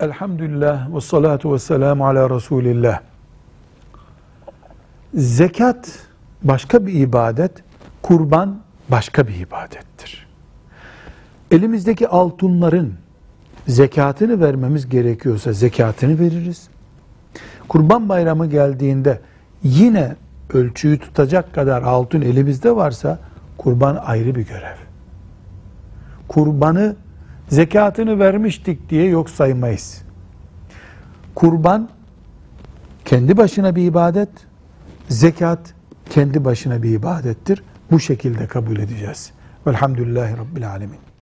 Elhamdülillah ve salatu ve selamu ala Resulillah. Zekat başka bir ibadet, kurban başka bir ibadettir. Elimizdeki altınların zekatını vermemiz gerekiyorsa zekatını veririz. Kurban bayramı geldiğinde yine ölçüyü tutacak kadar altın elimizde varsa kurban ayrı bir görev. Kurbanı zekatını vermiştik diye yok saymayız. Kurban kendi başına bir ibadet, zekat kendi başına bir ibadettir. Bu şekilde kabul edeceğiz. Velhamdülillahi Rabbil Alemin.